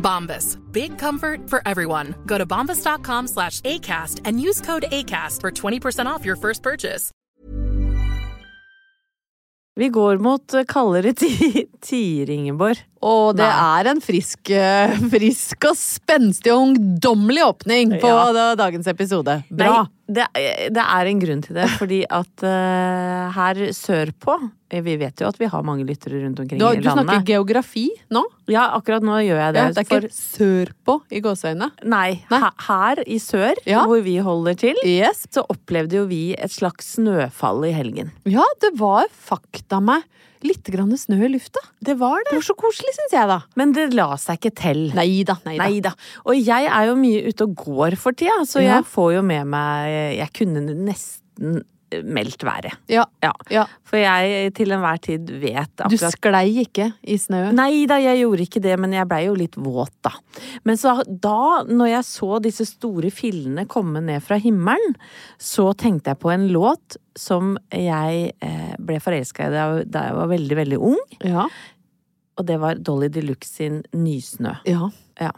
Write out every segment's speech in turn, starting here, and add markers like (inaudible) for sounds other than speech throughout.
Bombas. Big comfort for everyone. Go to bombas.com slash ACAST and use code ACAST for 20% off your first purchase. Vi går mot eh, kaldere ti- tider, Ingeborg. Og det Nei. er en frisk, eh, frisk og spenstig og ungdommelig åpning på Ja. dagens episode. Bra! Nei, det, det er en grunn til det, fordi at uh, her sørpå eh, Vi vet jo at vi har mange lyttere rundt omkring Du, i du snakker geografi nå? Ja, akkurat nå gjør jeg det. Ja, det er ikke sørpå i gåseøynene. Nei, Nei. he- her i sør, Ja. hvor vi holder til, Yes. så opplevde jo vi et slags snøfall i helgen. Ja, det var fakta meg litt grann snø i lufta. Det var Det Det var så koselig, syns jeg, da. Men det la seg ikke til. Neida, nei da. Nei da. Og jeg er jo mye ute og går for tida, så Ja. jeg får jo med meg Jeg kunne nesten meldt været. Ja. Ja. ja. For jeg til enhver tid vet Du sklei ikke i snøen? Nei da, jeg gjorde ikke det, men jeg blei jo litt våt, da. Men så da, når jeg så disse store fillene komme ned fra himmelen, så tenkte jeg på en låt som jeg eh, ble forelska i da jeg- var veldig, veldig ung. Ja. Og det var Dolly Deluxe sin Nysnø. ja. Ja.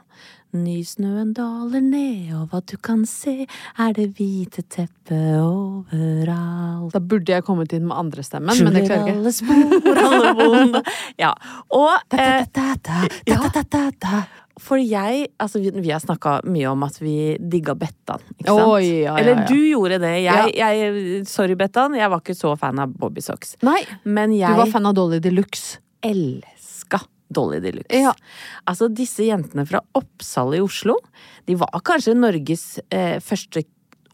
Nysnøen daler ned, og hva du kan se, er det hvite teppet overalt. Da burde jeg kommet inn med andre stemmen, men det klarer jeg ikke. alle spor, alle vonde (laughs) Ja. Og eh, ja. For jeg Altså, vi, vi har snakka mye om at vi digga Bettan, ikke sant? Oi, ja, ja, Eller du gjorde det. Jeg, jeg Sorry, Bettan, jeg var ikke så fan av Bobby Socks. Nei, Men du var fan av Dolly de Luxe. Dolly de Luxe. Ja. Altså, disse jentene fra Oppsal i Oslo, de var kanskje Norges eh, første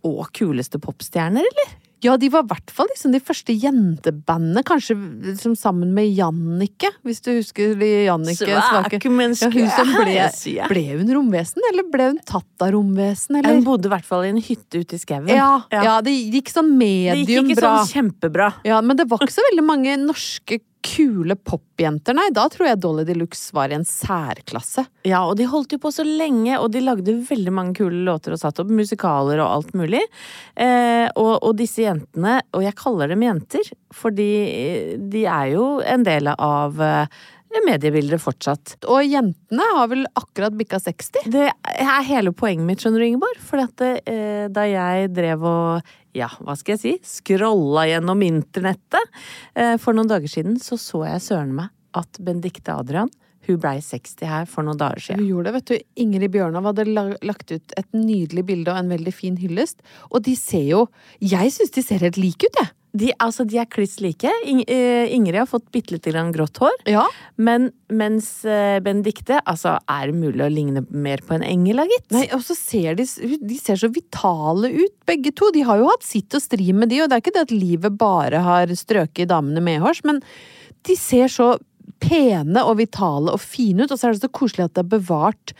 og kuleste popstjerner, eller? Ja, de var i hvert fall liksom de første jentebandene, kanskje liksom sammen med Jannicke, hvis du husker Jannicke svake. Ja, hun som ble, ble hun romvesen, eller ble hun tatt av romvesen, eller? Hun bodde i hvert fall i en hytte ute i skauen. Ja, ja. det gikk sånn medium bra. Det gikk ikke bra. sånn kjempebra. Ja, men det var ikke så veldig mange norske kule popjenter, nei. Da tror jeg Dolly de Luxe var i en særklasse. Ja, og de holdt jo på så lenge, og de lagde veldig mange kule låter og satte opp musikaler og alt mulig. Eh, og, og disse jentene, og jeg kaller dem jenter, fordi de er jo en del av eh, mediebildet fortsatt. Og jentene har vel akkurat bikka 60? Det er hele poenget mitt, skjønner du, Ingeborg. For at eh, da jeg drev og ja, hva skal jeg si, scrolla gjennom internettet eh, for noen dager siden, så så jeg søren meg at Benedicte Adrian hun blei 60 her for noen dager Hun siden. gjorde det, vet du. Ingrid Bjørnov hadde lagt ut et nydelig bilde og en veldig fin hyllest. Og de ser jo Jeg syns de ser helt like ut, jeg. De, altså, de er kliss like. Eh, Ingrid har fått bitte lite grann grått hår. Ja. Men mens eh, Benedicte Altså, er det mulig å ligne mer på en engel, da, gitt? Nei, og så ser de De ser så vitale ut, begge to. De har jo hatt sitt å stri med, de, og det er ikke det at livet bare har strøket damene medhårs, men de ser så pene og vitale og fine ut, og så er det så koselig at det har bevart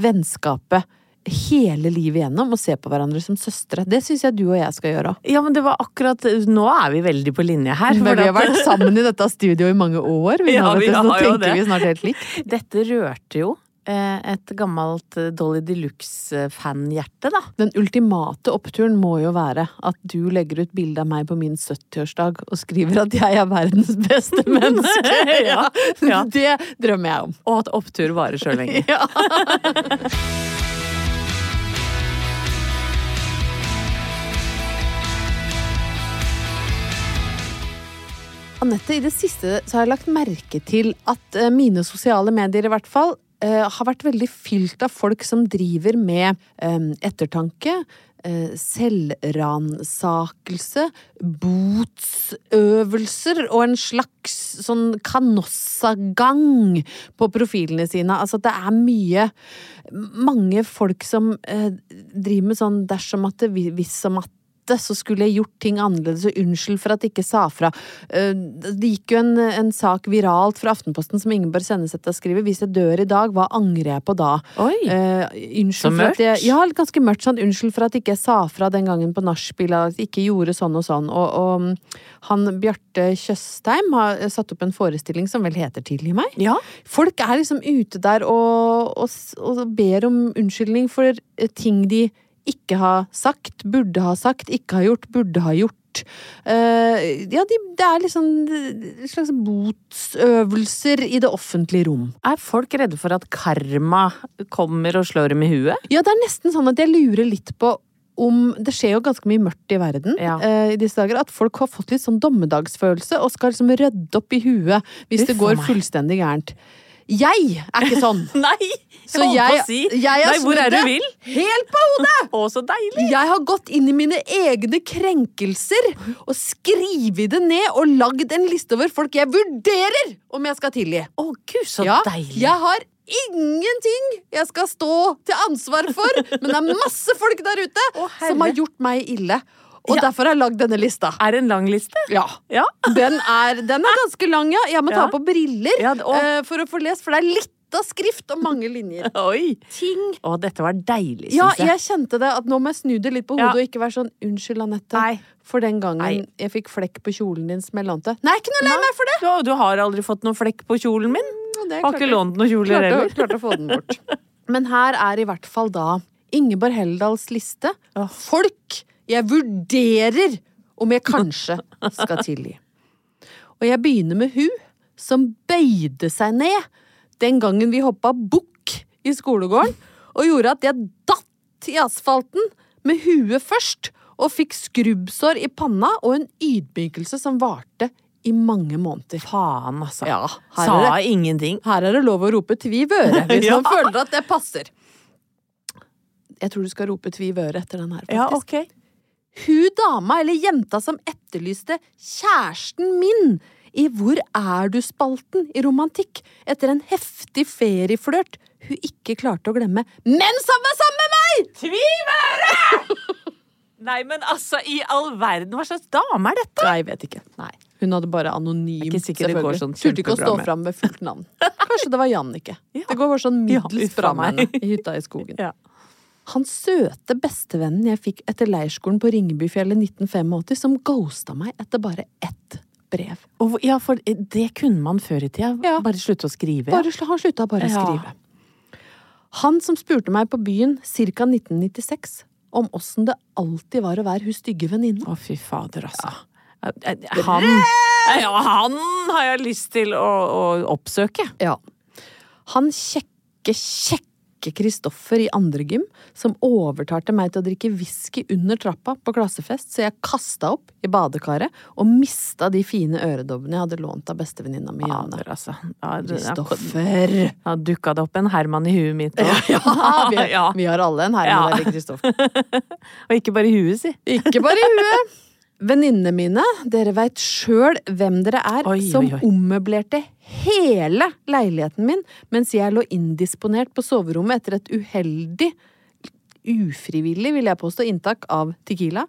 vennskapet hele livet igjennom og se på hverandre som søstre. Det syns jeg du og jeg skal gjøre. Ja, men det var akkurat Nå er vi veldig på linje her. Men for vi har vært sammen i dette studioet i mange år. Vi, Ja, vi du, så jo tenker det. vi snart helt likt. Dette rørte jo eh, et gammelt eh, Dolly Deluxe-fanhjerte, da. Den ultimate oppturen må jo være at du legger ut bilde av meg på min 70-årsdag og skriver at jeg er verdens beste (laughs) menneske. Ja, ja. Det drømmer jeg om. Og at opptur varer så lenge. (laughs) Ja. Anette, i det siste så har jeg lagt merke til at eh, mine sosiale medier i hvert fall eh, har vært veldig fylt av folk som driver med eh, ettertanke, eh, selvransakelse, botsøvelser og en slags sånn kanossagang på profilene sine. Altså det er mye Mange folk som driver med sånn dersom at det, hvis som at så skulle jeg gjort ting annerledes, og unnskyld for at jeg ikke sa fra. Eh, Det gikk jo en, en sak viralt fra Aftenposten som Ingeborg Senneset har skrevet. Hvis jeg dør i dag, hva angrer jeg på da? Oi. uh, Så at jeg. Ja, ganske mørkt. Sånn, unnskyld for at jeg ikke sa fra den gangen på nachspiel, at jeg ikke gjorde sånn og sånn. Og, og mm, han Bjarte Tjøstheim har satt opp en forestilling som vel heter Tilgi meg. Ja. Folk er liksom ute der og, og, og ber om unnskyldning for ting de ikke ha sagt, burde ha sagt, ikke ha gjort, burde ha gjort. Uh, ja, de, det er liksom slags botsøvelser i det offentlige rom. Er folk redde for at karma kommer og slår dem i huet? Ja, det er nesten sånn at jeg lurer litt på om Det skjer jo ganske mye mørkt i verden Ja. uh, i disse dager. At folk har fått litt sånn dommedagsfølelse og skal liksom rydde opp i huet hvis Uff det går fullstendig gærent. Jeg er ikke sånn! (laughs) Nei! Så jeg, å si. jeg har Nei, hvor er du vil? Helt på hodet! (laughs) Å, så deilig! Jeg har gått inn i mine egne krenkelser og skrevet det ned og lagd en liste over folk jeg vurderer om jeg skal tilgi. Å, gud, så Ja, deilig! jeg har ingenting jeg skal stå til ansvar for, men det er masse folk der ute oh, som har gjort meg ille. Og Ja. derfor har jeg lagd denne lista. Er det en lang liste? Ja. Ja. (laughs) Den er, den er ganske lang, ja. Jeg må ta på briller eh, for å få lest, for det er litt lita skrift og mange linjer. (laughs) Oi! Ting. Å, dette var deilig, Ja, jeg. Ja, jeg kjente det. At nå må jeg snu det litt på hodet Ja. og ikke være sånn 'unnskyld, Anette'. Nei. For den gangen Nei. jeg fikk flekk på kjolen din som jeg lånte. Nei, ikke noe lei meg for det! Du, du har aldri fått noen flekk på kjolen min? Det Har ikke lånt noen kjoler heller. klarte å få den bort. Men her er i hvert fall da Ingeborg Heldals liste. Folk jeg vurderer om jeg kanskje skal tilgi. Og jeg begynner med hun som bøyde seg ned den gangen vi hoppa bukk i skolegården, og gjorde at jeg datt i asfalten med huet først, og fikk skrubbsår i panna og en ydmykelse som varte i mange måneder. Faen, altså. Ja, Sa det ingenting. her er det lov å rope tviv øre hvis (laughs) Ja. man føler at det passer. Jeg tror du skal rope tviv øre etter den her, faktisk. Ja, ok. Hun dama eller jenta som etterlyste kjæresten min i Hvor er du-spalten i romantikk etter en heftig ferieflørt hun ikke klarte å glemme mens han var sammen med meg! Tvivere! (laughs) Nei, men altså, i all verden, hva slags dame er dette? Nei, jeg vet ikke. Nei. Hun hadde bare anonymt, selvfølgelig. sånn Turte ikke å stå fram med fullt navn. Kanskje det var Jannicke. (laughs) Ja. Det går bare sånn middels fra meg. i hytta i skogen. (laughs) Ja. Han søte bestevennen jeg fikk etter leirskolen på Ringebyfjellet 1985, som ghosta meg etter bare ett brev. Og, ja, for det kunne man før i tida. Ja. Bare slutte å skrive. Bare, han slutta bare å skrive. Han som spurte meg på byen ca. 1996 om åssen det alltid var å være hun stygge venninnen. Å, fy fader, altså. Han, ja, han har jeg lyst til å, å oppsøke. Ja. Han kjekke, kjekke Kristoffer i andre gym, som overtalte meg til å drikke whisky under trappa på klassefest, så jeg kasta opp i badekaret og mista de fine øredobbene jeg hadde lånt av bestevenninna mi. Fader, altså. Ja, det- ja, Kristoffer! Da dukka det opp en Herman i huet mitt òg. Ja, (laughs) vi, Ja. vi har alle en Herman Ja. eller Kristoffer. (laughs) Og ikke bare i huet, si. Ikke bare i huet. (laughs) Venninnene mine, dere veit sjøl hvem dere er, Oi, som oi, oi. ommøblerte hele leiligheten min mens jeg lå indisponert på soverommet etter et uheldig, ufrivillig, vil jeg påstå, inntak av Tequila.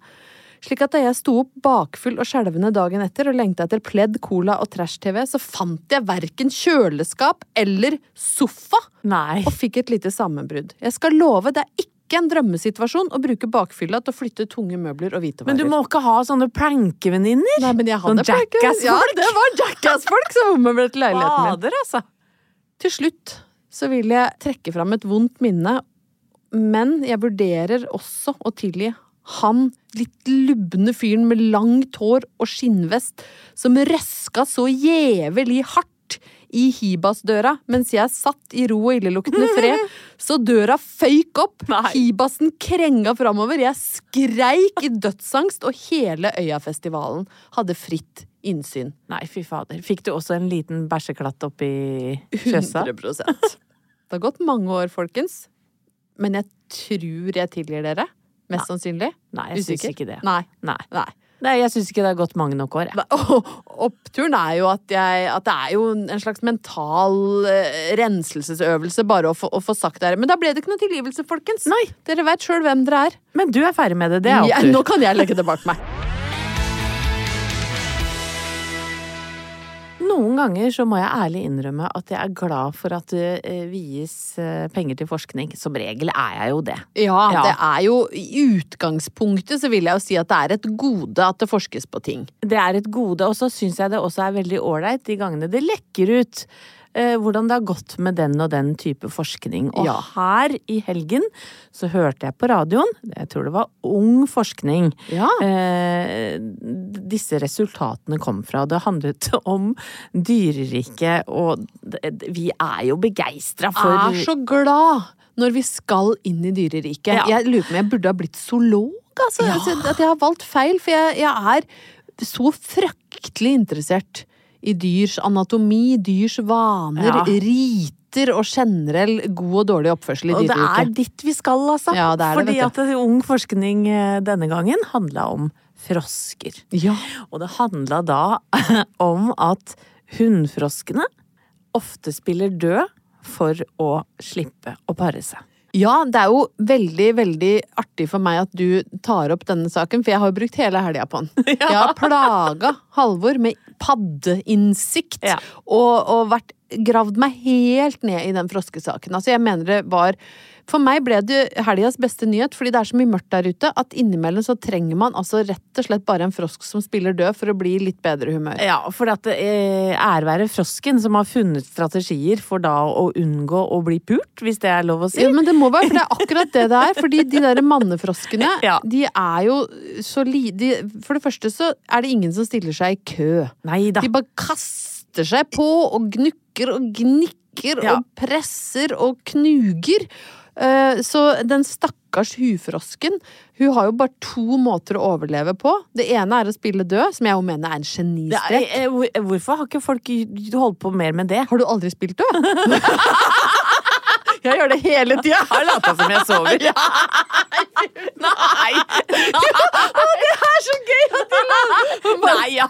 Slik at da jeg sto opp bakfull og skjelvende dagen etter og lengta etter pledd, cola og trash-TV, så fant jeg verken kjøleskap eller sofa, Nei. og fikk et lite sammenbrudd. Jeg skal love, det er ikke ikke en drømmesituasjon å bruke bakfylla til å flytte tunge møbler og hvitevarer. Men du må ikke ha sånne prankevenninner? Nei, men jeg hadde jackass-folk? Ja, det var jackass-folk som ommøblerte leiligheten min. Fader, altså. Til slutt så vil jeg trekke fram et vondt minne, men jeg vurderer også å tilgi han litt lubne fyren med langt hår og skinnvest som røska så gjevelig hardt i Hibas-døra mens jeg satt i ro og illeluktende fred, (laughs) så døra føyk opp. Nei. Hibasen krenga framover. Jeg skreik i dødsangst, og hele Øyafestivalen hadde fritt innsyn. Nei, fy fader. Fikk du også en liten bæsjeklatt oppi fjøsa? 100% Det har gått mange år, folkens. Men jeg tror jeg tilgir dere. Mest sannsynlig. Nei, jeg syns ikke det. Nei. Nei. Nei. Nei, jeg syns ikke det har gått mange nok år. Og oppturen er jo at, jeg, at det er jo en slags mental eh, renselsesøvelse bare å få, å få sagt det her. Men da ble det ikke noe tilgivelse, folkens. Nei. Dere vet sjøl hvem dere er. Men du er ferdig med det. Det er opptur. Ja, nå kan jeg legge det bak meg. Noen ganger så må jeg ærlig innrømme at jeg er glad for at det eh, vies eh, penger til forskning. Som regel er jeg jo det. Ja, Ja. det er jo i utgangspunktet så vil jeg jo si at det er et gode at det forskes på ting. Det er et gode, og så syns jeg det også er veldig ålreit de gangene det lekker ut. Eh, hvordan det har gått med den og den type forskning. Og Ja. her i helgen så hørte jeg på radioen, jeg tror det var Ung forskning, Ja. eh, disse resultatene kom fra. Det handlet om dyreriket, og vi er jo begeistra for er så glad når vi skal inn i dyreriket. Ja. Jeg lurer på om jeg burde ha blitt zoolog, altså. altså. At jeg har valgt feil, for jeg, jeg er så fryktelig interessert i dyrs anatomi, dyrs vaner, Ja. riter og generell god og dårlig oppførsel i Og det er dit vi skal, altså. Ja, det det, Fordi at ung forskning eh, denne gangen handla om frosker. Ja. Og det handla da (laughs) om at hunnfroskene ofte spiller død for å slippe å pare seg. Ja, det er jo veldig, veldig artig for meg at du tar opp denne saken, for jeg har jo brukt hele helga på den. (laughs) Jeg har plaga Halvor med paddeinnsikt, Ja. og, og vært gravd meg helt ned i den froskesaken. Altså, jeg mener det var For meg ble det helgas beste nyhet, fordi det er så mye mørkt der ute at innimellom så trenger man altså rett og slett bare en frosk som spiller død for å bli litt bedre humør. Ja, for at eh, ære være frosken som har funnet strategier for da å unngå å bli pult, hvis det er lov å si. Ja, men det må være, for det er akkurat det det er. Fordi de der mannefroskene, (laughs) Ja. de er jo så li... De, for det første så er det ingen som stiller seg i kø. Neida. De bare kaster seg på og gnukker og gnikker Ja. og presser og knuger. Eh, Så den stakkars hufrosken, hun har jo bare to måter å overleve på. Det ene er å spille død, som jeg jo mener er en er, genistrek. eh, hvorfor har ikke folk holdt på mer med det? Har du aldri spilt død? (laughs) jeg gjør det hele tida. Har lata som jeg sover. (laughs) Nei! (laughs) Det er så gøy at du Nei, ja!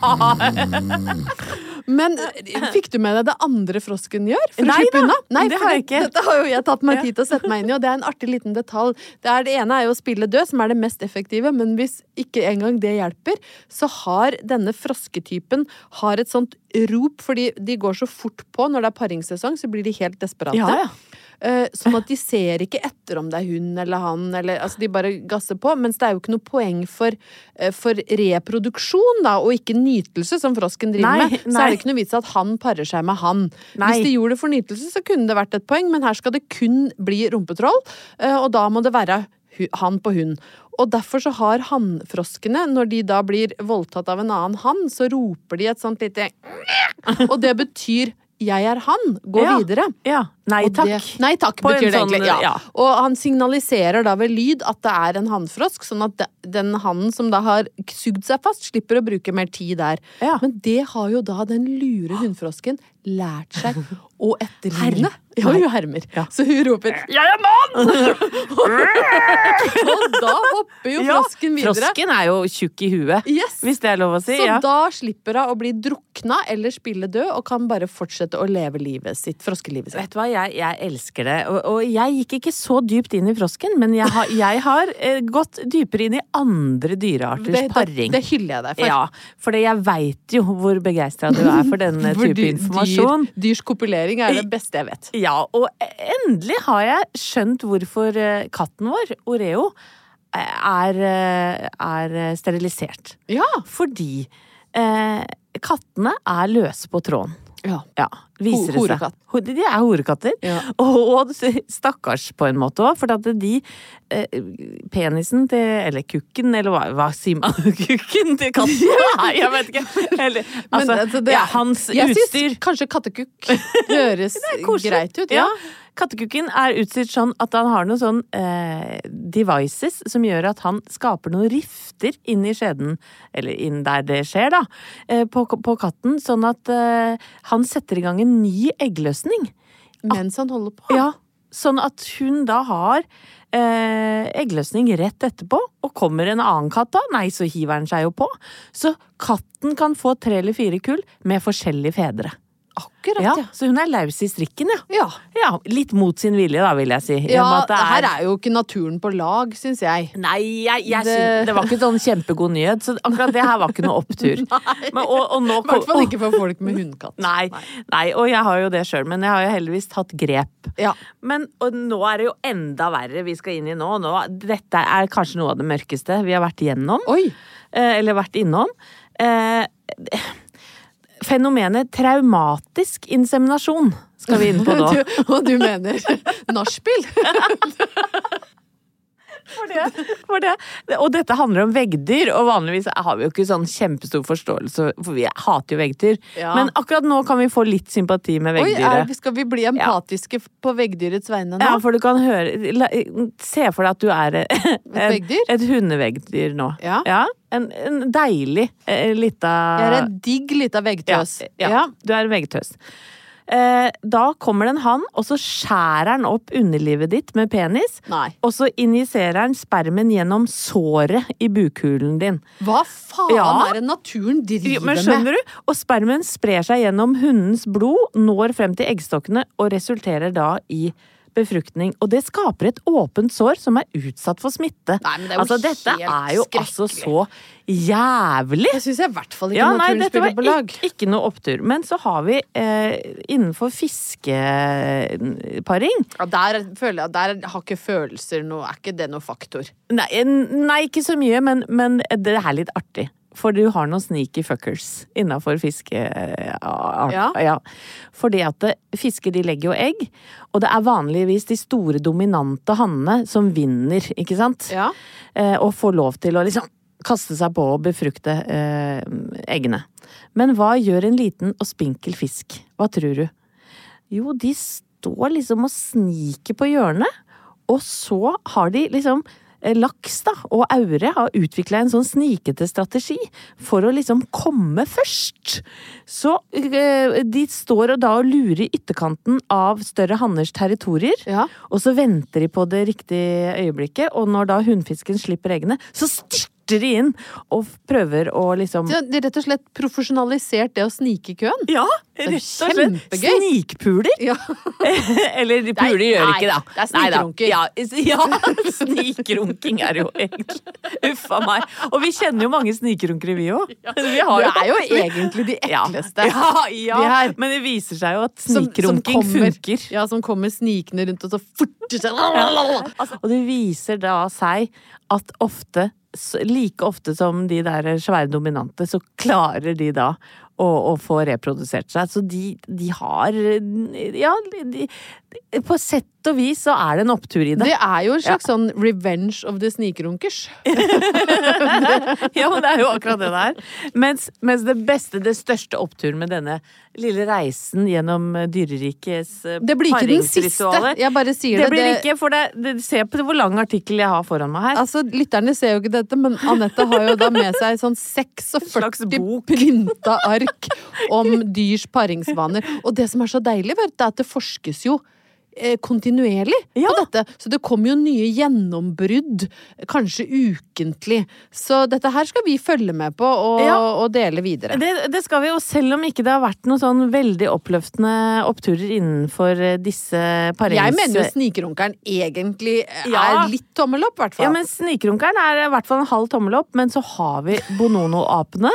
Men eh, fikk du med deg det andre frosken gjør? For Nei å slippe unna? det har jeg ikke. Dette har jo jeg tatt meg tid til å sette meg inn i, og det er en artig liten detalj. Det, er, det ene er jo å spille død, som er det mest effektive, men hvis ikke engang det hjelper, så har denne frosketypen har et sånt rop, fordi de går så fort på når det er paringssesong, så blir de helt desperate. Ja, ja. Eh, Sånn at de ser ikke etter om det er hun eller han, eller altså de bare gasser på. Mens det er jo ikke noe poeng for, eh, for reproduksjon, da, og ikke nytelse, som frosken driver Nei, med. Så nei. er det ikke noe vits at han parer seg med han. Nei. Hvis de gjorde det for nytelse, så kunne det vært et poeng, men her skal det kun bli rumpetroll, eh, og da må det være han på hun. Og derfor så har hannfroskene, når de da blir voldtatt av en annen hann, så roper de et sånt lite (laughs) Og det betyr 'jeg er han', gå Ja. videre. ja. Nei takk. Det, nei takk, På betyr det sånn, egentlig. Ja. ja. Og han signaliserer da ved lyd at det er en hannfrosk, sånn at den hannen som da har sugd seg fast, slipper å bruke mer tid der. Ja. Men det har jo da den lure hunnfrosken lært seg å etterligne. Ja, hun hermer. Ja. Så hun roper 'jeg er mann'! (laughs) og da hopper jo frosken videre. Frosken er jo tjukk i huet, Yes. hvis det er lov å si. Så da slipper hun å bli drukna eller spille død, og kan bare fortsette å leve livet sitt, froskelivet sitt. Vet du hva, jeg, jeg elsker det. Og, og jeg gikk ikke så dypt inn i frosken, men jeg har, jeg har eh, gått dypere inn i andre dyrearters Det, det, paring. det hyller jeg deg for. Ja, for jeg veit jo hvor begeistra du er for denne (laughs) type dyr- informasjon. Dyr, dyrs kopulering er det beste jeg vet. Ja, og endelig har jeg skjønt hvorfor eh, katten vår, Oreo, er, eh, er sterilisert. Ja. Fordi eh, kattene er løse på tråden. Ja. Ja, viser det seg. horekatt. Ho- De er horekatter. Ja. (laughs) Og stakkars på en måte òg, for at de eh, Penisen til Eller kukken, eller hva, hva sier man? (laughs) Kukken til katten? Nei, jeg vet ikke. (laughs) Eller, altså, Men, altså, det ja, hans utstyr. syns kanskje kattekukk høres greit ut. Ja. Ja. Katekukken er utstyrt sånn at han har noen sånn eh, devices som gjør at han skaper noen rifter inn i skjeden, eller inn der det skjer, da, eh, på, på katten, sånn at eh, han setter i gang en ny eggløsning. Mens han holder på. Ja, sånn at hun da har eh, eggløsning rett etterpå, og kommer en annen katt da, nei, så hiver han seg jo på. Så katten kan få tre eller fire kull med forskjellige fedre. Akkurat, Ja, ja. så hun er laus i strikken, ja. Ja. Ja, litt mot sin vilje, da, vil jeg si. Ja det er... her er jo ikke naturen på lag, syns jeg. Nei, jeg, jeg Det- Synes, det var ikke sånn kjempegod nyhet, så akkurat det her var ikke noe opptur. (laughs) Men, og, og nå I hvert fall ikke for folk med hundekatt. Nei, nei, og jeg har jo det sjøl, men jeg har jo heldigvis tatt grep. Ja. Men nå er det jo enda verre vi skal inn i nå. nå. Dette er kanskje noe av det mørkeste vi har vært igjennom. Oi! eh, eller vært innom. Eh, fenomenet traumatisk inseminasjon skal vi inn på. (laughs) Du, og du mener nachspiel? (laughs) For det, for det. Og dette handler om veggdyr, og vanligvis har vi jo ikke sånn kjempestor forståelse, for vi hater jo veggdyr. Ja. Men akkurat nå kan vi få litt sympati med veggdyret. Oi, er, skal vi bli empatiske på veggdyrets vegne nå? Ja, for du kan høre Se for deg at du er et, (laughs) et, et hundeveggdyr nå. Ja. Ja. En, en deilig eh, lita Jeg er en digg lita veggtøs. Ja, ja, du er en veggtøs. Eh, da kommer det en hann, og så skjærer han opp underlivet ditt med penis. Nei. Og så injiserer han spermen gjennom såret i bukhulen din. Hva faen Ja. er det naturen driver Jo, men med? skjønner du? Og spermen sprer seg gjennom hundens blod, når frem til eggstokkene og resulterer da i befruktning. Og det skaper et åpent sår som er utsatt for smitte. Nei, men det er jo altså, dette helt er jo altså så jævlig! Det syns jeg i hvert fall ikke Ja, naturen spiller på lag. ikke, ikke noe opptur. Men så har vi eh, innenfor fiskeparing Ja, der føler jeg Der har ikke følelser noe Er ikke det noe faktor? nei, nei, ikke så mye, men, men det er litt artig. For du har noen sneaky fuckers innafor fiske... Ja. ja. Fordi at fisker de legger jo egg, og det er vanligvis de store dominante hannene som vinner, ikke sant? Ja. Eh, og får lov til å liksom kaste seg på og befrukte eh, eggene. Men hva gjør en liten og spinkel fisk? Hva tror du? Jo, de står liksom og sniker på hjørnet, og så har de liksom eh, Laks da, og aure har utvikla en sånn snikete strategi for å liksom komme først. Så eh, de står og da og lurer i ytterkanten av større hanners territorier. Ja. Og så venter de på det riktige øyeblikket, og når da hunnfisken slipper eggene, så de inn og prøver å liksom De er rett og slett profesjonalisert det å snike i køen. Ja, rett og slett. Snikpuler. Ja. (laughs) Eller de puler Nei, gjør ikke det. det er snikrunking. Ja, (laughs) ja snikrunking er jo egentlig. Uff a meg. Og vi kjenner jo mange snikrunkere, vi òg. Vi har er jo egentlig de Ja. ekleste. Ja, ja. (laughs) De men det viser seg jo at snikrunking funker. Ja, som kommer snikende rundt og så forter seg Og det viser da seg at ofte, like ofte som de der svære dominante, så klarer de da å, å få reprodusert seg. Så de, de har Ja, de, på sett og vis så er det en opptur i det. Det er jo en slags sånn revenge of the snikrunkers. (laughs) Ja, men det er jo akkurat det det er. Mens, mens det beste, det største oppturen med denne lille reisen gjennom dyrerikets eh, Det blir ikke den siste. Jeg bare sier Det det. blir ikke, for det, det, se på hvor lang artikkel jeg har foran meg her. Altså, Lytterne ser jo ikke dette, men Anette har jo da med seg sånn Slags 46 bok. printa ark om dyrs paringsvaner. Og det som er så deilig, vet du, er at det forskes jo kontinuerlig Ja. på dette. Så det kommer jo nye gjennombrudd, kanskje ukentlig. Så dette her skal vi følge med på og, Ja. og dele videre. Det, det skal vi, og selv om ikke det har vært noen sånn veldig oppløftende oppturer innenfor eh, disse parings... Jeg mener jo Snikrunkeren egentlig Ja. er litt tommel opp, i hvert fall. Ja, men Snikrunkeren er i hvert fall en halv tommel opp, men så har vi Bonono-apene.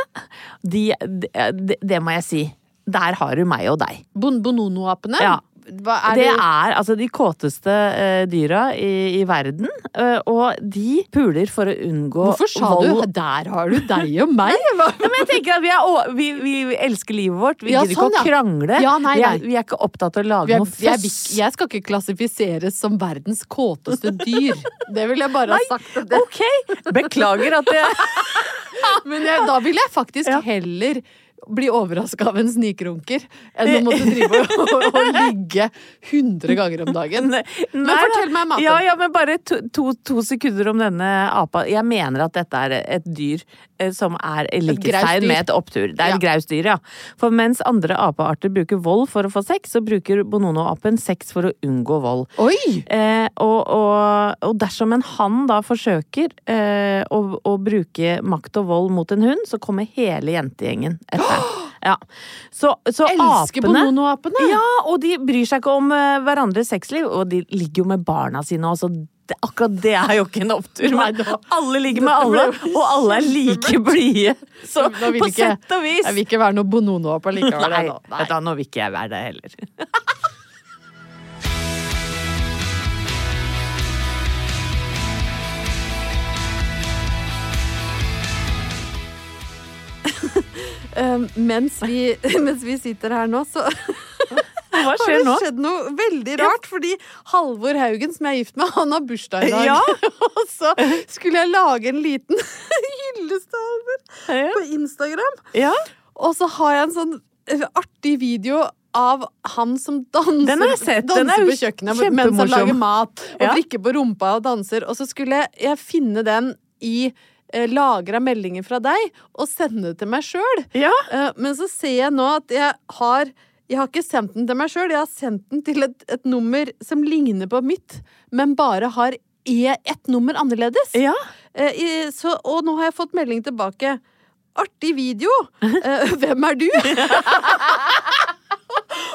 De, det, de må jeg si. Der har du meg og deg. Bon Bonono-apene? Ja. Hva er det det? er altså de kåteste uh, dyra i, i verden, Uh, og de puler for å unngå Hvorfor sa vold. du 'der har du deg og meg'? (laughs) Ja, men jeg tenker at vi, er, vi, vi elsker livet vårt. Vi Ja, gidder sånn, ikke å krangle. Ja, nei, vi, er, vi er ikke opptatt av å lage er, noe jeg, føss. jeg skal ikke klassifiseres som verdens kåteste dyr. Det vil jeg bare ha sagt. det. Ok, beklager at jeg (laughs) Men jeg, da vil jeg faktisk heller bli overraska av en snikrunker enn å måtte drive og, og, og ligge 100 ganger om dagen. Nei, Men fortell meg, maten. Ja, ja, men bare to, to, to sekunder om denne apa. Jeg mener at dette er et dyr som er likhetstegn med et opptur. Det er Ja. et graust dyr, ja. For mens andre apearter bruker vold for å få sex, så bruker bonono-apen sex for å unngå vold. Eh, og, og, og dersom en hann da forsøker eh, å, å bruke makt og vold mot en hund, så kommer hele jentegjengen etter. (gasps) Ja. Så, så Elsker apene! Ja, og de bryr seg ikke om uh, hverandres sexliv, og de ligger jo med barna sine også. Det, akkurat det er jo ikke en opptur. Men alle ligger med alle, og alle er like blide. Så på ikke- sett og vis Jeg vil ikke være noe bonono-ape likevel. Nei, nå. Nei. Da, nå vil ikke jeg være det heller. (laughs) Um, mens, vi, (laughs) mens vi sitter her nå, så Hva (laughs) har det skjedd noe veldig rart. Fordi Halvor Haugen, som jeg er gift med, han har bursdag i dag. Ja. (laughs) og så skulle jeg lage en liten hyllest til Halvor Ja. på Instagram. Ja. Og så har jeg en sånn eh, artig video av han som danser, Den har jeg sett. Danser er på kjøkkenet mens han lager mat. Og Ja. vrikker på rumpa og danser. Og så skulle jeg finne den i lagra meldinger fra deg og sende det til meg sjøl. Ja. Eh, Men så ser jeg nå at jeg har jeg har ikke sendt den til meg sjøl, jeg har sendt den til et, et nummer som ligner på mitt, men bare har e ett nummer annerledes. Ja. Eh, så, og nå har jeg fått melding tilbake. Artig video! (laughs) Eh, hvem er du? (laughs)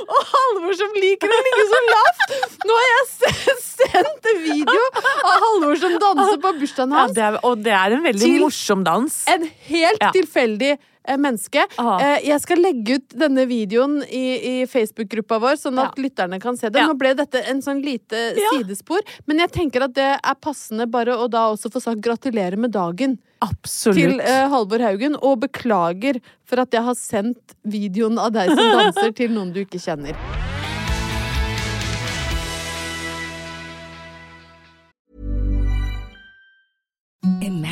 og Halvor som liker å ligge så lavt! Nå har jeg sendt en video av Halvor som danser på bursdagen Ja, hans. det er, og det er en veldig morsom dans. En helt Ja. tilfeldig menneske. Aha. Eh, jeg skal legge ut denne videoen i, i Facebook-gruppa vår, sånn at lytterne kan se det. Ja. Nå ble dette en sånn lite Ja. sidespor, men jeg tenker at det er passende bare å da også få sagt gratulerer med dagen Absolutt. til uh, Halvor Haugen, og beklager for at jeg har sendt videoen av deg som danser til noen du ikke kjenner. Imagine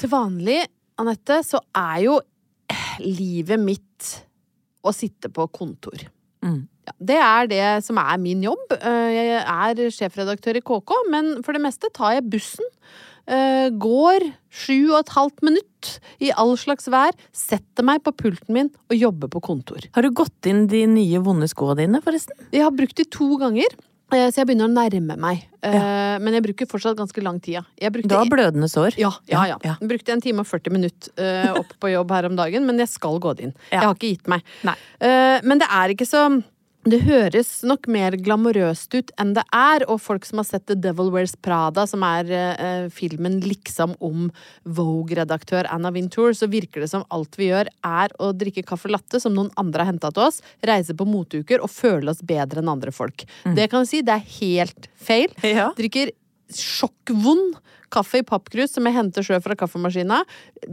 Til vanlig, Anette, så er jo eh, livet mitt å sitte på kontor. Mm. Ja, det er det som er min jobb. Eh, Jeg er sjefredaktør i KK, men for det meste tar jeg bussen. eh, Går sju og et halvt minutt i all slags vær, setter meg på pulten min og jobber på kontor. Har du gått inn de nye vonde skoene dine, forresten? Jeg har brukt de to ganger, så jeg begynner å nærme meg. Ja. Men jeg bruker fortsatt ganske lang tid. Du har blødende sår? Ja, ja, ja. Jeg brukte en time og 40 minutter eh, opp på jobb her om dagen, men jeg skal gå det inn. Jeg har ikke gitt meg. Nei. Eh, men det er ikke så det høres nok mer glamorøst ut enn det er, og folk som har sett The Devil Wears Prada, som er eh, filmen liksom om Vogue-redaktør Anna Wintour, så virker det som alt vi gjør er å drikke caffè latte som noen andre har henta til oss, reise på moteuker og føle oss bedre enn andre folk. Det kan jeg si, det er helt feil. Ja. Drikker sjokkvond kaffe i pappkrus som jeg henter sjøl fra kaffemaskina.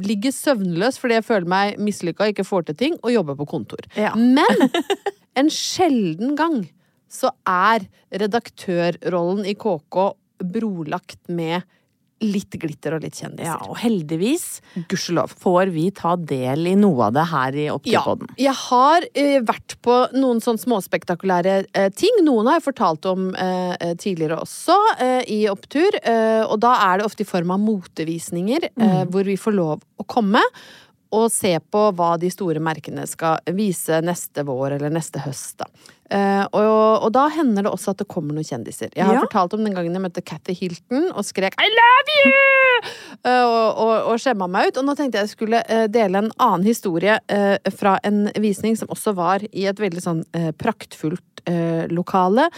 Ligger søvnløs fordi jeg føler meg mislykka, og ikke får til ting, og jobber på kontor. Ja. Men (laughs) en sjelden gang så er redaktørrollen i KK brolagt med litt glitter og litt kjendiser. Ja, og heldigvis Gudskjelov. får vi ta del i noe av det her i Ja, jeg har eh, vært på noen sånn småspektakulære eh, ting. Noen har jeg fortalt om eh, eh, tidligere også eh, i Opptur. Eh, og da er det ofte i form av motevisninger mm. hvor vi får lov å komme. Og se på hva de store merkene skal vise neste vår eller neste høst. Da. Eh, og, og da hender det også at det kommer noen kjendiser. Jeg har Ja. fortalt om den gangen jeg møtte Cathy Hilton og skrek 'I love you!' Eh, og, og, og skjemma meg ut. Og nå tenkte jeg jeg skulle eh, dele en annen historie fra en visning som også var i et veldig sånn praktfullt lokale.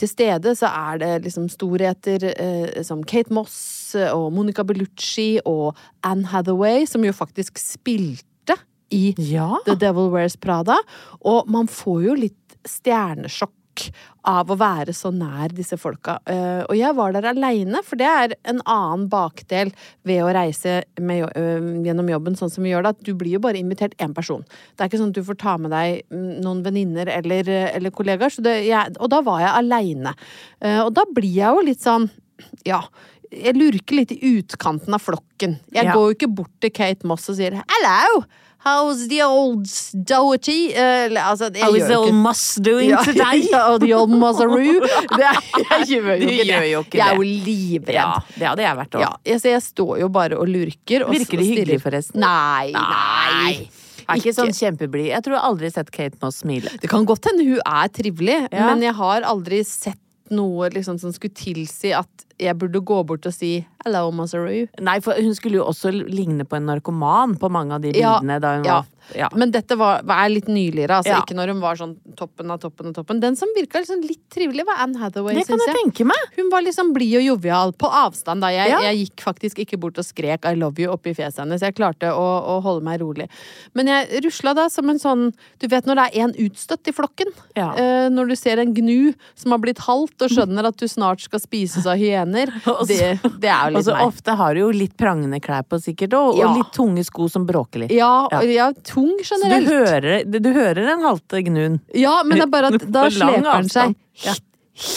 Til stede så er det liksom storheter som Kate Moss og Monica Bellucci og Anne Hathaway, som jo faktisk spilte i Ja. The Devil Wears Prada. Og man får jo litt stjernesjokk av å være så nær disse folka. Eh, og jeg var der aleine, for det er en annen bakdel ved å reise med, eh, gjennom jobben sånn som vi gjør det, at du blir jo bare invitert én person. Det er ikke sånn at du får ta med deg mm, noen venninner eller, eller kollegaer. Så det, jeg, og da var jeg aleine. Eh, og da blir jeg jo litt sånn, ja jeg lurker litt i utkanten av flokken. Jeg Ja. går jo ikke bort til Kate Moss og sier 'hello'. How's the old Doherty? Eller, altså, How is the old Moss doing ja, today? (laughs) Ja, og the old. (laughs) Det er- Jeg gjør jo ikke det. gjør jo ikke jeg er jo livredd. Ja, det hadde jeg vært òg. Ja, jeg, jeg står jo bare og lurker. Og, Virker de hyggelige, hyggelig, forresten? Nei, nei. Er ikke sånn kjempeblid. Jeg tror jeg aldri har sett Kate Moss smile. Det kan godt hende hun er trivelig, Ja. men jeg har aldri sett noe liksom, som skulle tilsi at jeg burde gå bort og si 'hello, Mozzaroo'. Nei, for hun skulle jo også ligne på en narkoman på mange av de Ja, bildene da hun ja. var ja. Men dette var, var litt nyligere, altså Ja. ikke når hun var sånn toppen av toppen av toppen. Den som virka liksom litt trivelig, var Anne Hathaway, Det kan syns jeg tenke meg. Hun var liksom blid og jovial, på avstand da. Jeg, Ja. jeg gikk faktisk ikke bort og skrek 'I love you' oppi fjeset hennes. Jeg klarte å, å holde meg rolig. Men jeg rusla da som en sånn Du vet når det er en utstøtt i flokken? Eh, når du ser en gnu som har blitt halt og skjønner at du snart skal spises av hyener. (laughs) Det, det er jo Og litt så meg. ofte har du jo litt prangende klær på, sikkert, og, og litt tunge sko som bråker litt. Ja, Ja. og jeg er generelt. Så du hører, du, hører en halte gnuen. Ja, men det er bare at (laughs) da sleper den seg. Ja.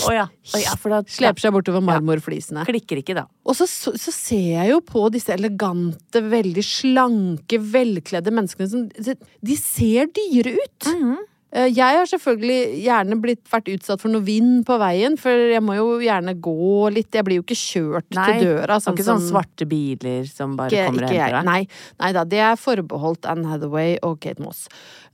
Oh ja. Oh ja, da Sleper seg bortover marmorflisene. klikker ikke, da. Og så, så, så ser jeg jo på disse elegante, veldig slanke, velkledde menneskene som De ser dyre ut! Mhm. Eh, Jeg har selvfølgelig gjerne blitt, vært utsatt for noe vind på veien, for jeg må jo gjerne gå litt. Jeg blir jo ikke kjørt Nei, til døra. sånn ikke sånne svarte biler som bare ikke, kommer og henter deg. Nei, nei da, det er forbeholdt Anne Hathaway og Kate Moss.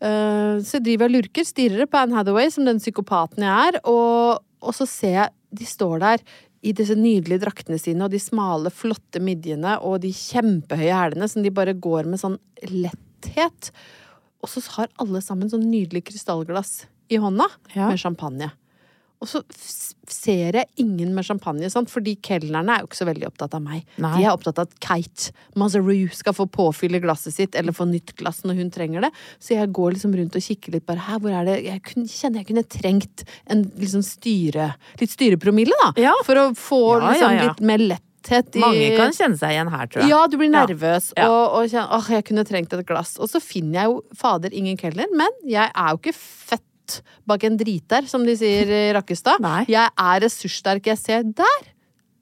Uh, så jeg driver og lurker, stirrer på Anne Hathaway som den psykopaten jeg er, og, og så ser jeg de står der i disse nydelige draktene sine og de smale, flotte midjene og de kjempehøye hælene som de bare går med sånn letthet. Og så har alle sammen sånn nydelig krystallglass i hånda Ja. med champagne. Og så ser jeg ingen med champagne, sant? fordi kelnerne er jo ikke så veldig opptatt av meg. Nei. De er opptatt av at Kate Mazaru skal få påfylle glasset sitt, eller få nytt glass når hun trenger det. Så jeg går liksom rundt og kikker litt bare her, hvor er det Jeg kunne, kjenner jeg kunne trengt en liksom styre Litt styrepromille, da. Ja. For å få Ja, liksom ja. litt mer letthet i Mange kan kjenne seg igjen her, tror jeg. ja, du blir nervøs Ja. og, og kjenner åh, jeg kunne trengt et glass. Og så finner jeg jo fader ingen kelner, men jeg er jo ikke født bak en driter, som de sier i Rakkestad. (laughs) Nei. Jeg er ressurssterk. Jeg ser der!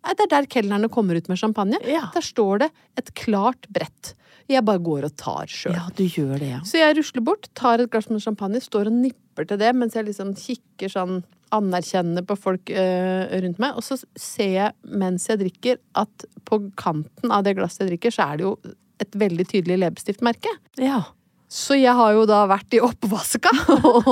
Det er der kelnerne kommer ut med champagne. Ja. Der står det et klart brett. Jeg bare går og tar sjøl. Ja, du gjør det, ja. Så jeg rusler bort, tar et glass med champagne, står og nipper til det mens jeg liksom kikker sånn anerkjennende på folk øh, rundt meg. Og så ser jeg mens jeg drikker at på kanten av det glasset jeg drikker, så er det jo et veldig tydelig leppestiftmerke. Ja. Så jeg har jo da vært i oppvaska (laughs) og,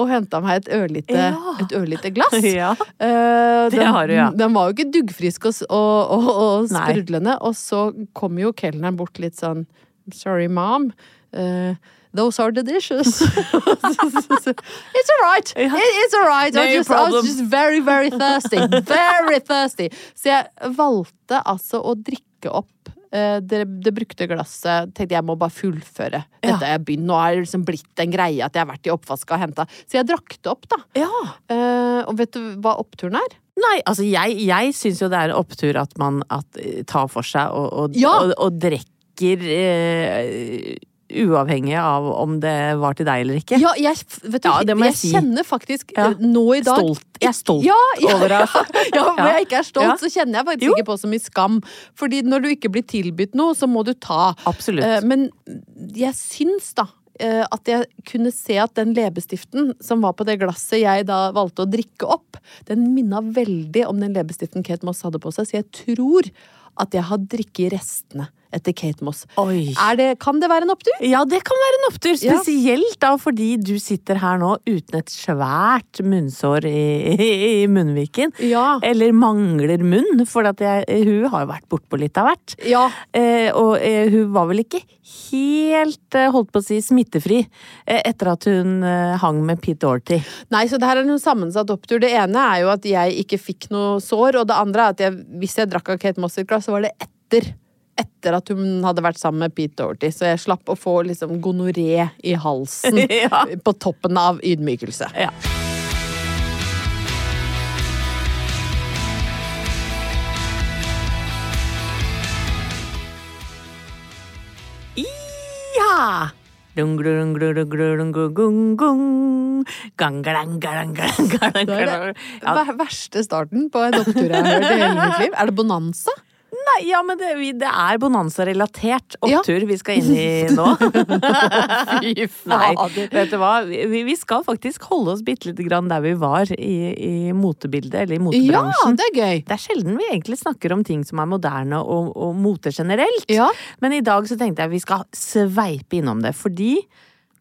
og henta meg et ørlite, Ja. et ørlite glass. (laughs) Ja. Eh, Det har du, ja. Den var jo ikke duggfrisk og, og, og, sprudlende. Og så kom jo kelneren bort litt sånn Sorry, mom. Eh, those are the dishes. (laughs) it's all right. It, it's all right. I, was just, I was just very, very thirsty. (laughs) Very thirsty. Så jeg valgte altså å drikke opp eh, det, det brukte glasset. Tenkte jeg må bare fullføre. Dette ja. jeg begynt. Nå er det liksom blitt en greie at jeg har vært i oppvaska og henta. Så jeg drakk det opp, da. Ja. Uh, og vet du hva oppturen er? Nei, altså jeg, jeg syns jo det er en opptur at man at, eh, tar for seg og, og, Ja. og, og drikker eh, uavhengig av om det var til deg eller ikke. Ja, jeg, vet du, Ja, jeg jeg si. kjenner faktisk Ja. eh, nå i dag Stolt. Jeg er stolt ja, over det. altså. (laughs) Ja, Ja. jeg ikke er stolt, så kjenner jeg faktisk Jo. ikke på så mye skam. Fordi når du ikke blir tilbudt noe, så må du ta. Absolutt. Eh, men jeg syns da eh, at jeg kunne se at den leppestiften som var på det glasset jeg da valgte å drikke opp, den minna veldig om den leppestiften Kate Moss hadde på seg, så jeg tror at jeg har drikket restene etter Kate Moss. Er det, kan det være en opptur? Ja, det kan være en opptur. Spesielt da fordi du sitter her nå uten et svært munnsår i, i, i munnviken. Ja. Eller mangler munn, for at jeg, hun har jo vært bortpå litt av hvert. Ja. Eh, og eh, hun var vel ikke helt, eh, holdt på å si, smittefri eh, etter at hun eh, hang med Pete Dorothy. Nei, så det her er noen sammensatt opptur. Det ene er jo at jeg ikke fikk noe sår, og det andre er at jeg, hvis jeg drakk av Kate Moss glass, så var det etter. Etter at hun hadde vært sammen med Pete Doherty, så jeg slapp å få liksom gonoré i halsen (laughs) Ja. på toppen av ydmykelse. Ja. Dung, dung, dung, gang, Det er den verste starten på en opptur jeg har hørt i hele mitt liv. Er det bonanza? Nei, ja, men det, det er bonanza-relatert Ja. opptur vi skal inn i nå. (laughs) Fy Nei, fader. vet du hva? Vi, vi skal faktisk holde oss bitte lite grann der vi var i, i motebildet, eller i motebransjen. Ja, det er gøy. Det er sjelden vi egentlig snakker om ting som er moderne og, og mote generelt. Ja. Men i dag så tenkte jeg vi skal sveipe innom det, fordi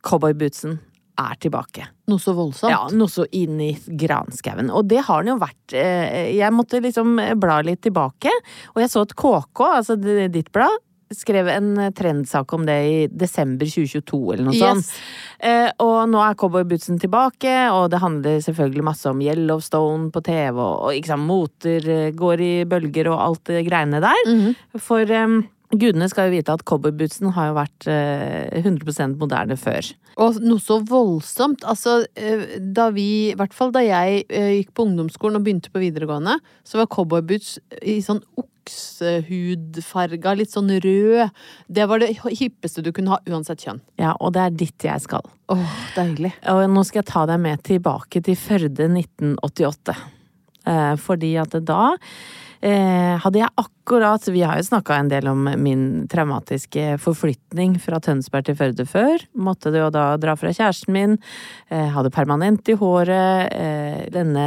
cowboybootsen er tilbake. Noe så voldsomt. Ja, noe så inn i granskauen. Og det har den jo vært. eh, Jeg måtte liksom bla litt tilbake, og jeg så at KK, altså ditt blad, skrev en trendsak om det i desember 2022 eller noe Yes. sånt. Eh, og nå er cowboybootsen tilbake, og det handler selvfølgelig masse om Yellowstone på TV, og, og ikke sant, moter eh, går i bølger og alt det greiene der. Mhm. For eh, gudene skal jo vite at cowboybootsen har jo vært eh, 100% moderne før. Og noe så voldsomt. Altså, eh, da vi, i hvert fall da jeg eh, gikk på ungdomsskolen og begynte på videregående, så var cowboyboots i sånn oksehudfarga, litt sånn rød. Det var det hippeste du kunne ha, uansett kjønn. Ja, og det er dit jeg skal. Åh, deilig. Og nå skal jeg ta deg med tilbake til Førde 1988. Eh, fordi at da eh, hadde jeg akkurat Vi har jo snakka en del om min traumatiske forflytning fra Tønsberg til Førde før. Måtte jo da dra fra kjæresten min. Eh, hadde permanent i håret. Denne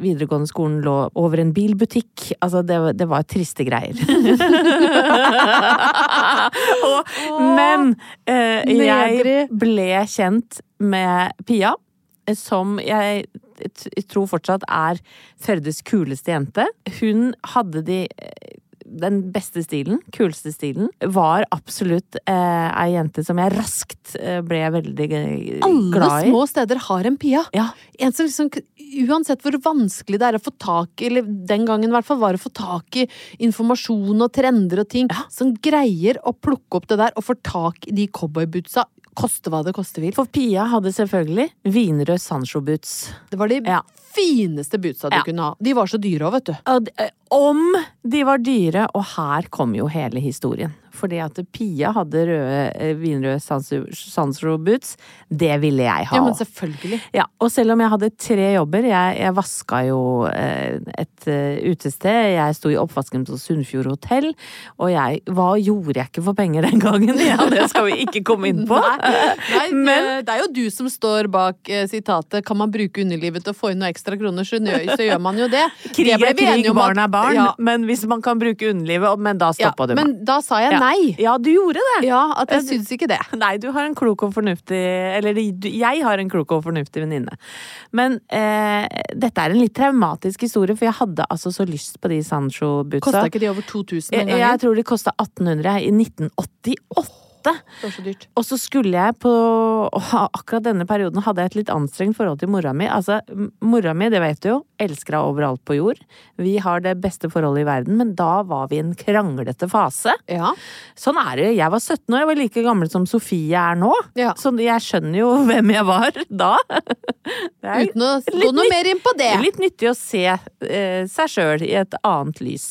videregående skolen lå over en bilbutikk. Altså, det, det var triste greier. (laughs) og, men jeg ble kjent med Pia, som jeg jeg tror fortsatt er Førdes kuleste jente. Hun hadde de eh, den beste stilen, kuleste stilen, var absolutt eh, ei jente som jeg raskt eh, ble veldig eh, glad i. Alle små steder har en Pia. Ja. En som liksom, uansett hvor vanskelig det er å få tak i, eller den gangen i hvert fall, var å få tak i informasjon og trender og ting, som greier å plukke opp det der og få tak i de cowboybootsa, koste hva det koste vil. For Pia hadde selvfølgelig vinrød Sancho-boots. Det var de Ja. fineste bootsa du Ja. kunne ha. De var så dyre òg, vet du. Om de var dyre, og her kom jo hele historien. Fordi at Pia hadde røde, eh, vinrøde Sansro boots. Det ville jeg ha. Ja, men selvfølgelig. Ja, og selv om jeg hadde tre jobber, jeg, jeg vaska jo eh, et uh, utested, jeg sto i oppvasken på Sunnfjord hotell, og jeg Hva gjorde jeg ikke for penger den gangen? Ja, det skal vi ikke komme inn på. (laughs) Nei, nei Men- det er jo du som står bak eh, sitatet 'Kan man bruke underlivet til å få inn noen ekstra kroner', så så gjør man jo det. Krig er krig, barn er barn, Ja, men hvis man kan bruke underlivet Men da ja, stoppa du meg. men da sa jeg Ja. Nei. Ja, du gjorde det. Ja, at jeg syns ikke det. Nei, du har en klok og fornuftig Eller jeg har en klok og fornuftig venninne. Men eh, dette er en litt traumatisk historie, for jeg hadde altså så lyst på de Sancho-bootsa. Kosta ikke de over 2000 den Jeg, jeg tror de kosta 1800 i 1988. Det var så dyrt. Og så skulle jeg på Akkurat denne perioden hadde jeg et litt anstrengt forhold til mora mi. Altså, mora mi, det vet du jo, elsker henne overalt på jord. Vi har det beste forholdet i verden, men da var vi i en kranglete fase. Ja. Sånn er det. Jeg var 17 år, jeg var like gammel som Sofie er nå. Ja. Så jeg skjønner jo (laughs) hvem jeg var da. Det Uten å gå noe mer inn på det. Litt nyttig å se eh, seg sjøl i et annet lys.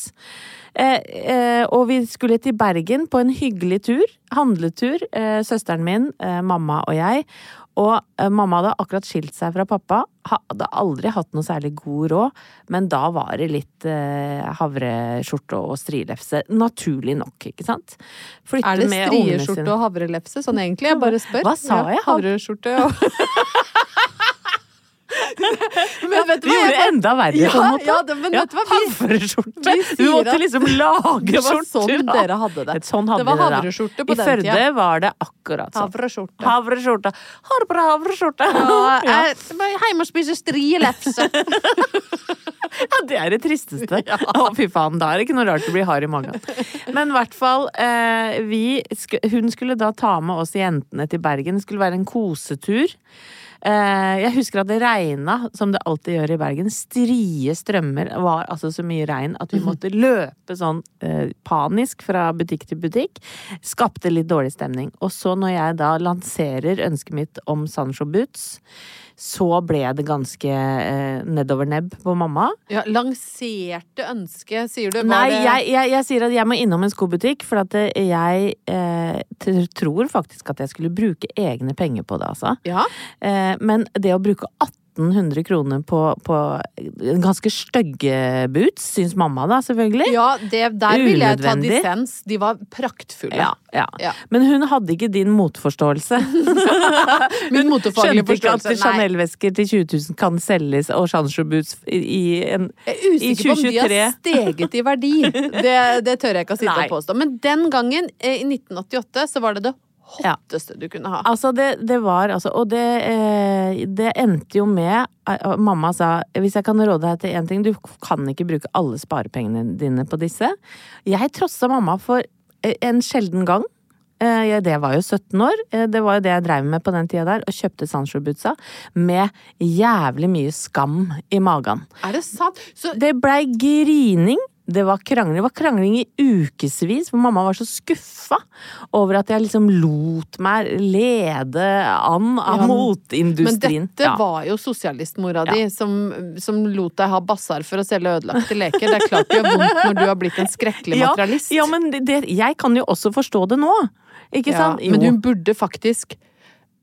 Eh, eh, og vi skulle til Bergen på en hyggelig tur. Handletur. Eh, søsteren min, mamma og jeg. Og mamma hadde akkurat skilt seg fra pappa. Hadde aldri hatt noe særlig god råd, men da var det litt havreskjorte og strilefse. Naturlig nok, ikke sant? Flytte Er det strieskjorte og havrelefse? Sånn egentlig, jeg bare spør. Hva sa jeg? Havreskjorte og (laughs) Men vet du hva? Vi gjorde det enda verre, Ja, på en måte. ja, det- men vet du hva, Havreskjorte! vi Du måtte liksom lage (laughs) Det var skjorter. sånn dere hadde det. Sånn hadde Det var havreskjorte på I den Førde var det akkurat sånn. Havreskjorte. Havreskjorte. Harper havreskjorte. Ja, (laughs) Ja. jeg hjemme og spise strielefse. (laughs) Ja, det er det tristeste. Å, fy faen. Da er det ikke noe rart å blir hard i magen. Men i hvert fall, eh, vi Hun skulle da ta med oss jentene til Bergen. Det skulle være en kosetur. Eh, jeg husker at det regna, som det alltid gjør i Bergen. Strie strømmer. Det var altså så mye regn at vi måtte løpe sånn eh, panisk fra butikk til butikk. Skapte litt dårlig stemning. Og så når jeg da lanserer ønsket mitt om Sancho Boots, så ble det ganske eh, nedover nebb på mamma. Ja, lanserte ønske, sier du. Var Nei, det- jeg, jeg, jeg sier at jeg må innom en skobutikk, for at eh, jeg eh, tror faktisk at jeg skulle bruke egne penger på det, altså. Ja. Eh, men det å bruke 1800 kroner på, på ganske stygge boots, syns mamma da, selvfølgelig. Ja, det, der ville jeg ta dissens. De var praktfulle. Ja, ja. Ja. Men hun hadde ikke din motforståelse. (laughs) Min motefaglige Skjønte ikke at Chanel-vesker til 20 000 kan selges, og Chancho-boots i, i en Jeg er usikker på om de har steget i verdi. (laughs) Det, det tør jeg ikke å sitte Nei. og påstå. Men den gangen, eh, i 1988, så var det det Ja. du kunne ha. Altså, det, det var altså Og det, eh, det endte jo med eh, Mamma sa hvis jeg kan råde deg til én ting, du kan ikke bruke alle sparepengene dine på disse. Jeg trossa mamma for eh, en sjelden gang. Eh, jeg- Det var jo 17 år. Eh, Det var jo det jeg dreiv med på den tida der. Og kjøpte Sancho-bootsa med jævlig mye skam i magen. Er det sant? Så Det blei grining. Det var krangling. Det var krangling i ukevis, for mamma var så skuffa over at jeg liksom lot meg lede an av Ja, Men dette Ja. var jo sosialistmora di som, som lot deg ha basar for å selge ødelagte leker. Det er klart det gjør vondt når du har blitt en skrekkelig (laughs) materialist. Ja, men det, jeg kan jo også forstå det nå. Ikke Ja, sant? men hun burde faktisk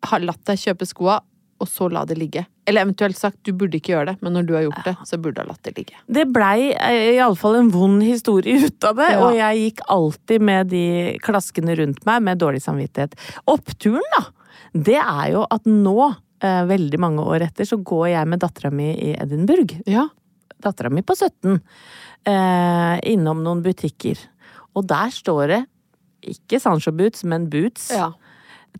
ha latt deg kjøpe skoa, og så la det ligge. Eller eventuelt sagt, du burde ikke gjøre det, men når du har gjort det, så burde du ha latt det ligge. Det blei eh, iallfall en vond historie (laughs) ut av det, Ja. og jeg gikk alltid med de klaskene rundt meg med dårlig samvittighet. Oppturen, da, det er jo at nå, eh, veldig mange år etter, så går jeg med dattera mi i Edinburgh. Ja. Dattera mi på 17. Eh, innom noen butikker. Og der står det ikke Sancho Boots, men Boots. ja.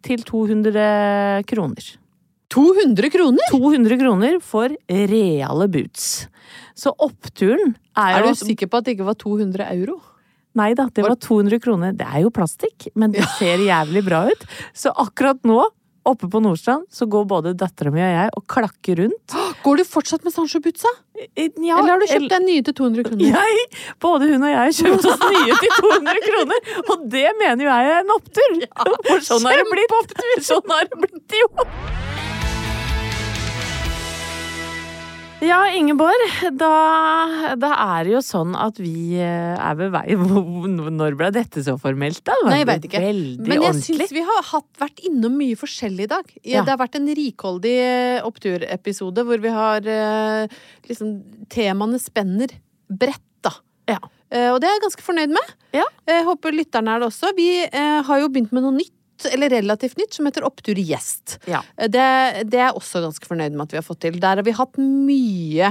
Til 200 kroner. 200 kroner?! 200 kroner for reale boots. Så oppturen er, Er du sikker på at det ikke var 200 euro? Nei da, det var 200 kroner. Det er jo plastikk, men det (laughs) ser jævlig bra ut. Så akkurat nå, oppe på Nordstrand, så går både dattera mi og jeg og klakker rundt. Går du fortsatt med Sancho-bootsa? Ja, Eller har du kjøpt deg nye til 200 kroner? (laughs) Jeg, både hun og jeg har kjøpt oss nye til 200 kroner, og det mener jo jeg er en opptur! (laughs) For sånn har det blitt. Sånn har det blitt, jo! Ja, Ingeborg. Da, da er det jo sånn at vi eh, er ved vei (laughs) Når ble dette så formelt, da? Nei, jeg veit ikke. Men jeg syns vi har hatt, vært innom mye forskjellig i dag. Ja. Det har vært en rikholdig eh, oppturepisode hvor vi har eh, liksom Temaene spenner bredt, da. Ja. Og det er jeg ganske fornøyd med. Ja. Jeg håper lytterne er det også. Vi har jo begynt med noe nytt, eller relativt nytt, som heter Opptur gjest. Ja. Det, det er jeg også ganske fornøyd med at vi har fått til. Der har vi hatt mye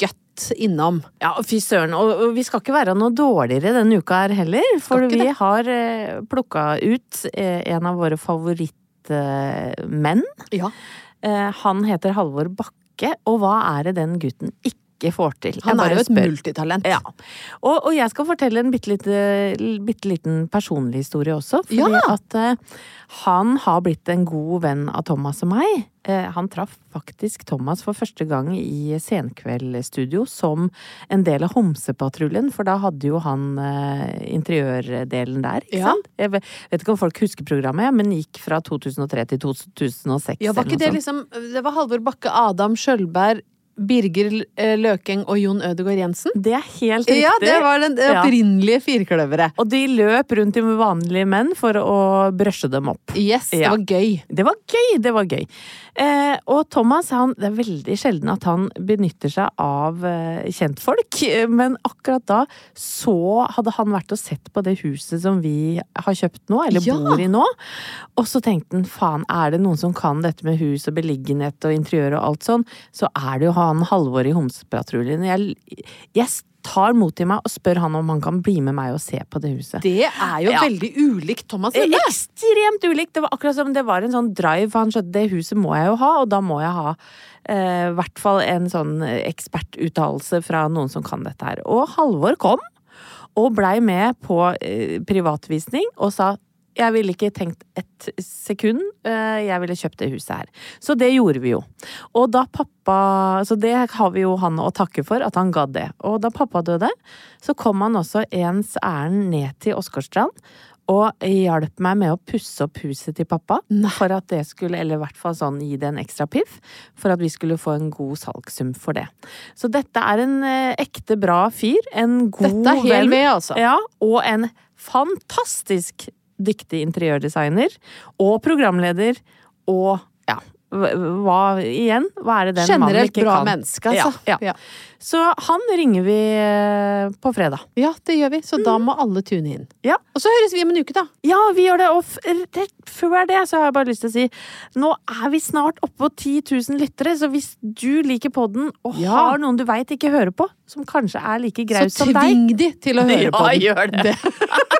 gøtt innom. Ja, fy søren. Og, og vi skal ikke være noe dårligere denne uka her heller. For vi det. har eh, plukka ut eh, en av våre favorittmenn. Ja. Eh, han heter Halvor Bakke, og hva er det den gutten ikke får til? Han er jo et multitalent. Ja. Og, og jeg skal fortelle en bitte, lite, bitte liten personlig historie også. Fordi Ja. at uh, han har blitt en god venn av Thomas og meg. Uh, han traff faktisk Thomas for første gang i Senkveldstudio som en del av Homsepatruljen, for da hadde jo han uh, interiørdelen der, ikke Ja. sant? Jeg vet vet ikke om folk husker programmet, men gikk fra 2003 til 2006. Ja, var ikke det liksom Det var Halvor Bakke, Adam Skjølberg, Birger eh, Løkeng og Jon Ødegaard Jensen? Det er helt riktig. Ja, det var den opprinnelige firkløveret. Og de løp rundt i vanlige menn for å brøsje dem opp. Yes, det Ja. var gøy. Det var gøy! Det var gøy. Eh, og Thomas, han, det er veldig sjelden at han benytter seg av eh, kjentfolk. eh, Men akkurat da så hadde han vært og sett på det huset som vi har kjøpt nå, eller Ja. bor i nå. Og så tenkte han faen, er det noen som kan dette med hus og beliggenhet og interiør og alt sånn, så er det jo han Halvor i Homsepatruljen. Jeg, jeg tar mot til meg og spør han om han kan bli med meg og se på det huset. Det er jo Ja. veldig ulikt Thomas. Eh. Ekstremt ulikt! Det var akkurat som det var en sånn drive, han skjønte det huset må jeg jo ha, og da må jeg ha eh, hvert fall en sånn ekspertuttalelse fra noen som kan dette her. Og Halvor kom, og blei med på eh, privatvisning, og sa jeg ville ikke tenkt et sekund, eh, jeg ville kjøpt det huset her. Så det gjorde vi jo. Og da pappa Så det har vi jo han å takke for, at han gadd det. Og da pappa døde, så kom han også ens ærend ned til Åsgårdstrand og hjalp meg med å pusse opp huset til pappa. For at det skulle, eller i hvert fall sånn gi det en ekstra piff, for at vi skulle få en god salgssum for det. Så dette er en eh, ekte bra fyr. En god Dette er hel ved, altså. Ja, og en fantastisk dyktig interiørdesigner. Og programleder. Og ja, hva igjen? Hva er det den mannen Generelt bra menneske, altså. Ja, ja. Ja. Så han ringer vi eh, på fredag. Ja, det gjør vi. Så da må alle tune inn. Ja. Og så høres vi om en uke, da. Ja, vi gjør det. Og rett før det så har jeg bare lyst til å si nå er vi snart oppe på 10 000 lyttere, så hvis du liker podden og Ja. har noen du veit ikke hører på, som kanskje er like graus Så som deg tving de til å høre (laughs) Ja, på den. gjør det. (laughs) (laughs)